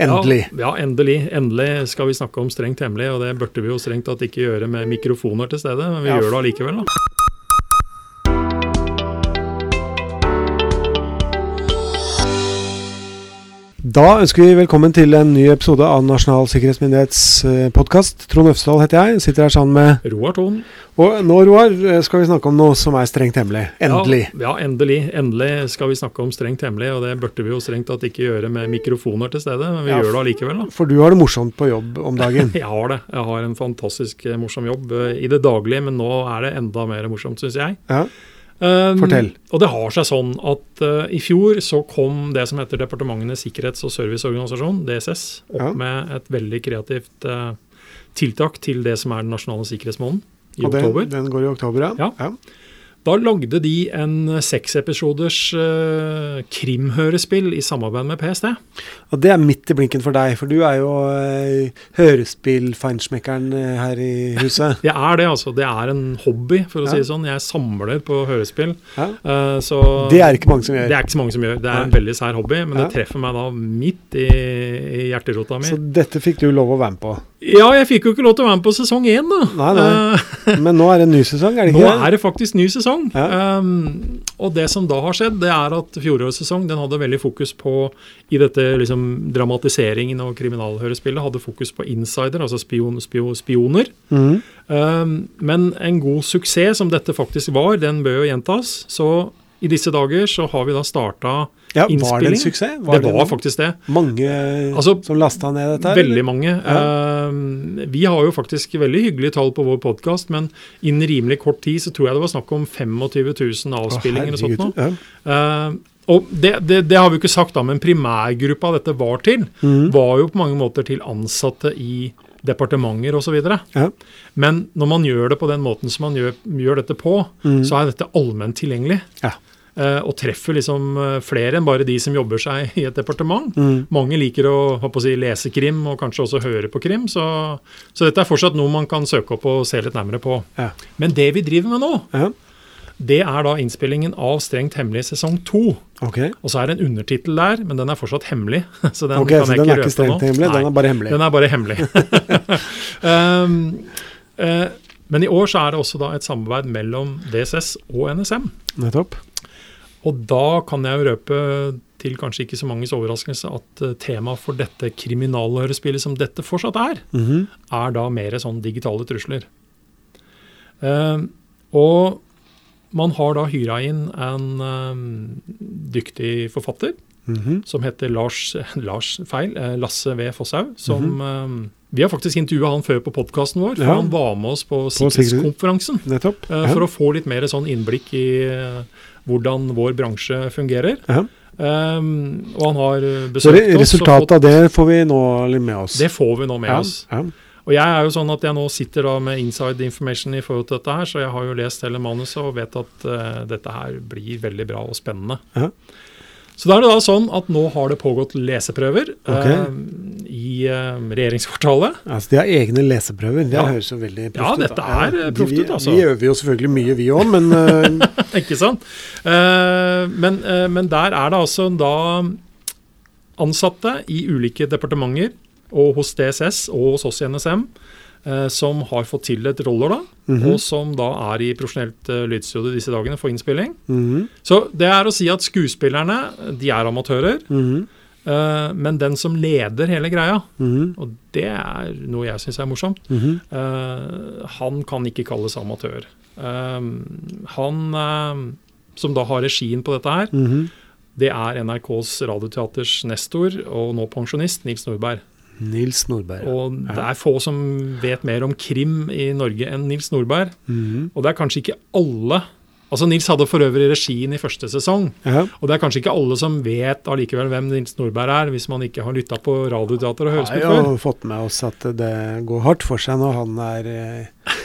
Endelig. Ja, ja, endelig. Endelig skal vi snakke om strengt hemmelig, og det burde vi jo strengt tatt ikke gjøre med mikrofoner til stede, men vi Ja. gjør det allikevel, da. Da ønsker vi velkommen til en ny episode av Nasjonal sikkerhetsmyndighets podkast. Trond Øfsedal heter jeg, sitter her sammen med Roar Thon. Og nå, Roar, eh, skal vi snakke om noe som er strengt hemmelig. Endelig. Ja, ja, endelig. Endelig skal vi snakke om strengt hemmelig, og det burde vi jo strengt tatt ikke gjøre med mikrofoner til stede, men vi Ja. gjør det allikevel, da. For du har det morsomt på jobb om dagen. Jeg har det. Jeg har en fantastisk eh, morsom jobb eh, i det daglige, men nå er det enda mer morsomt, syns jeg. Ja. Um, Fortell. Og det har seg sånn at uh, i fjor så kom det som heter Departementenes sikkerhets- og serviceorganisasjon, DSS, opp Ja. med et veldig kreativt uh, tiltak til det som er den nasjonale sikkerhetsmåneden i Og oktober. den går i oktober, ja. Ja. Da lagde de en seksepisoders uh, krimhørespill i samarbeid med PST. Og det er midt i blinken for deg, for du er jo uh, hørespillfeinschmeckeren uh, her i huset. Jeg er det, altså. Det er en hobby, for å Ja. si det sånn. Jeg samler på hørespill. Ja. Uh, så Det er ikke mange som gjør. Det er ikke så mange som gjør. Det er en veldig sær hobby, men Ja. det treffer meg da midt i, i hjerterota mi. Så dette fikk du lov å være med på. Ja, jeg fikk jo ikke lov til å være med på sesong én, da. Nei, nei. Eh, Men nå er det en ny sesong, er det ikke det? er det faktisk ny sesong. Ja. Um, og det som da har skjedd, det er at fjorårets sesong den hadde veldig fokus på i dette liksom dramatiseringen og kriminalhørespillet hadde fokus på insider, altså spion, spio, spioner. Mm. Um, men en god suksess som dette faktisk var, den bør jo gjentas. Så i disse dager så har vi da starta Ja, var det en suksess? suksess? Det var faktisk det. mange Altså, som lasta ned dette? her, Veldig eller? mange. Eh, vi har jo faktisk veldig hyggelige tall på vår podkast, men innen rimelig kort tid så tror jeg det var snakk om 25 000 avspillinger og sånt noe. Ja. Uh, og det, det, det har vi jo ikke sagt, da, men primærgruppa dette var til, mm. var jo på mange måter til ansatte i departementer osv. Ja. Men når man gjør det på den måten som man gjør, gjør dette på, mm. så er dette allment tilgjengelig. Ja. Eh, og treffer liksom eh, flere enn bare de som jobber seg i et departement. Mm. Mange liker å, å si, lese krim og kanskje også høre på krim, så, så dette er fortsatt noe man kan søke opp og se litt nærmere på. Ja. Men det vi driver med nå, Ja. det er da innspillingen av Strengt hemmelig sesong to. Okay. Og så er det en undertittel der, men den er fortsatt hemmelig. Så den okay, kan så jeg den ikke røpe strengt nå. hemmelig, den er bare hemmelig. Den er bare hemmelig. um, uh, men i år så er det også da et samarbeid mellom DSS og NSM. Nettopp. Og da kan jeg røpe til kanskje ikke så manges overraskelse at uh, temaet for dette kriminalhørespillet som dette fortsatt er, Mhm. er da mer sånn digitale trusler. Uh, og man har da hyra inn en eh, dyktig forfatter Mhm. som heter Lars, Lars feil, eh, Lasse V. Fosshaug. Som Mhm. eh, Vi har faktisk intervjua han før på podkasten vår, for Ja. han var med oss på sikkerhets- sikkerhetskonferansen. Eh, Ja. For å få litt mer sånn innblikk i hvordan vår bransje fungerer. Ja. Um, og han har besøkt oss. Så resultatet av det får vi nå litt med oss. det får vi nå med oss. Og jeg er jo sånn at jeg nå sitter da med inside information i forhold til dette her, så jeg har jo lest hele manuset og vet at uh, dette her blir veldig bra og spennende. Ja. Så da er det da sånn at nå har det pågått leseprøver okay. eh, i eh, regjeringskvartalet. Altså, de har egne leseprøver. Det Ja. høres jo veldig Ja, proft ut. dette er, Ja, eh, proft ut, altså. Vi øver jo selvfølgelig mye, vi òg, men eh, Ikke sant? Eh, men, eh, men der er det altså da ansatte i ulike departementer og hos DSS og hos oss i NSM eh, som har fått tildelt roller, da, mhm, og som da er i profesjonelt uh, lydstudio disse dagene for innspilling. mhm, Så det er å si at skuespillerne de er amatører, mhm, eh, men den som leder hele greia, mhm, og det er noe jeg syns er morsomt, mhm. Eh, han kan ikke kalles amatør. Eh, han eh, som da har regien på dette her, Mhm. det er NRKs Radioteaters nestor og nå pensjonist Nils Nordberg. Nils Nordberg. Og det er få som vet mer om krim i Norge enn Nils Nordberg. Mhm. Og det er kanskje ikke alle Altså Nils hadde for øvrig regien i første sesong. Ja. Og det er kanskje ikke alle som vet allikevel hvem Nils Nordberg er, hvis man ikke har lytta på radioteater og Vi hørespill har jo fått med oss at det går hardt for seg når han er eh,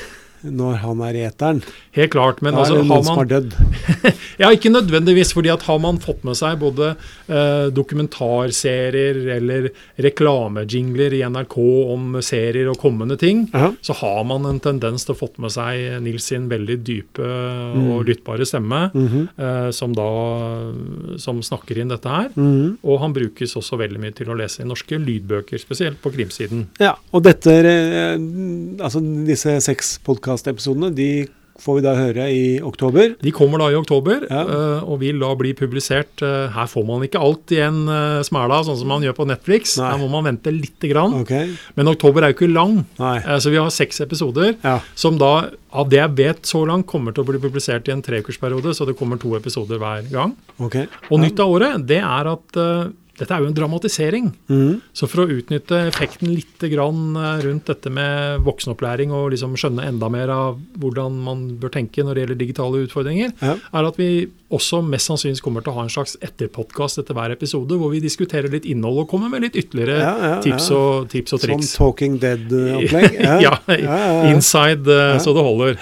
når han er i eteren. Helt klart. Men Da altså, har man. Ja, ikke nødvendigvis, fordi at har man fått med seg både eh, dokumentarserier eller reklamejingler i NRK om serier og kommende ting, Ja. så har man en tendens til å fått med seg Nils sin veldig dype Mm. og lyttbare stemme, Mhm. eh, som da som snakker inn dette her. Mhm. Og han brukes også veldig mye til å lese i norske lydbøker, spesielt på krimsiden. Ja, og dette, eh, altså disse seks podkastepisodene, de får vi da høre i oktober. De kommer da i oktober, Ja. eh, og vil da bli publisert. eh, her får man ikke alt i en uh, smæla, sånn som man gjør på Netflix. Nei. Her må man vente lite grann. Okay. Men oktober er jo ikke lang, nei. eh, så vi har seks episoder. Ja, Som da, av det jeg vet så langt, kommer til å bli publisert i en treukersperiode. Så det kommer to episoder hver gang. Okay. Og nytt av året, det er at eh, dette er jo en dramatisering. Mm. Så for å utnytte effekten litt grann eh, rundt dette med voksenopplæring og liksom skjønne enda mer av hvordan man bør tenke når det gjelder digitale utfordringer, Ja. er at vi også mest sannsynligvis kommer til å ha en slags etterpodkast etter hver episode, hvor vi diskuterer litt innhold og kommer med litt ytterligere Ja, ja, tips, og, tips og triks. Som Talking Dead-opplegg? ja, inside eh, så det holder.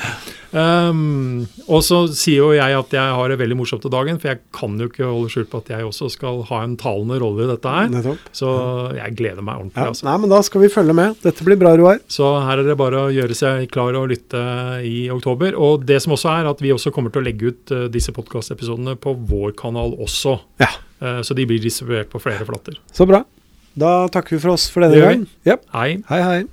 Um, og så sier jo jeg at jeg har det veldig morsomt til dagen, for jeg kan jo ikke holde skjul på at jeg også skal ha en talende rolle i dette her. Nettopp. Så jeg gleder meg ordentlig. Ja. altså. Nei, men da skal vi følge med. Dette blir bra, Roar. Så her er det bare å gjøre seg klar og lytte i oktober. Og det som også er at vi også kommer til å legge ut eh, disse podkastepisodene på vår kanal også. Ja. Uh, så de blir distribuert på flere flater. Så bra. Da takker vi for oss for denne gang. Yep. Hei. Hei, hei.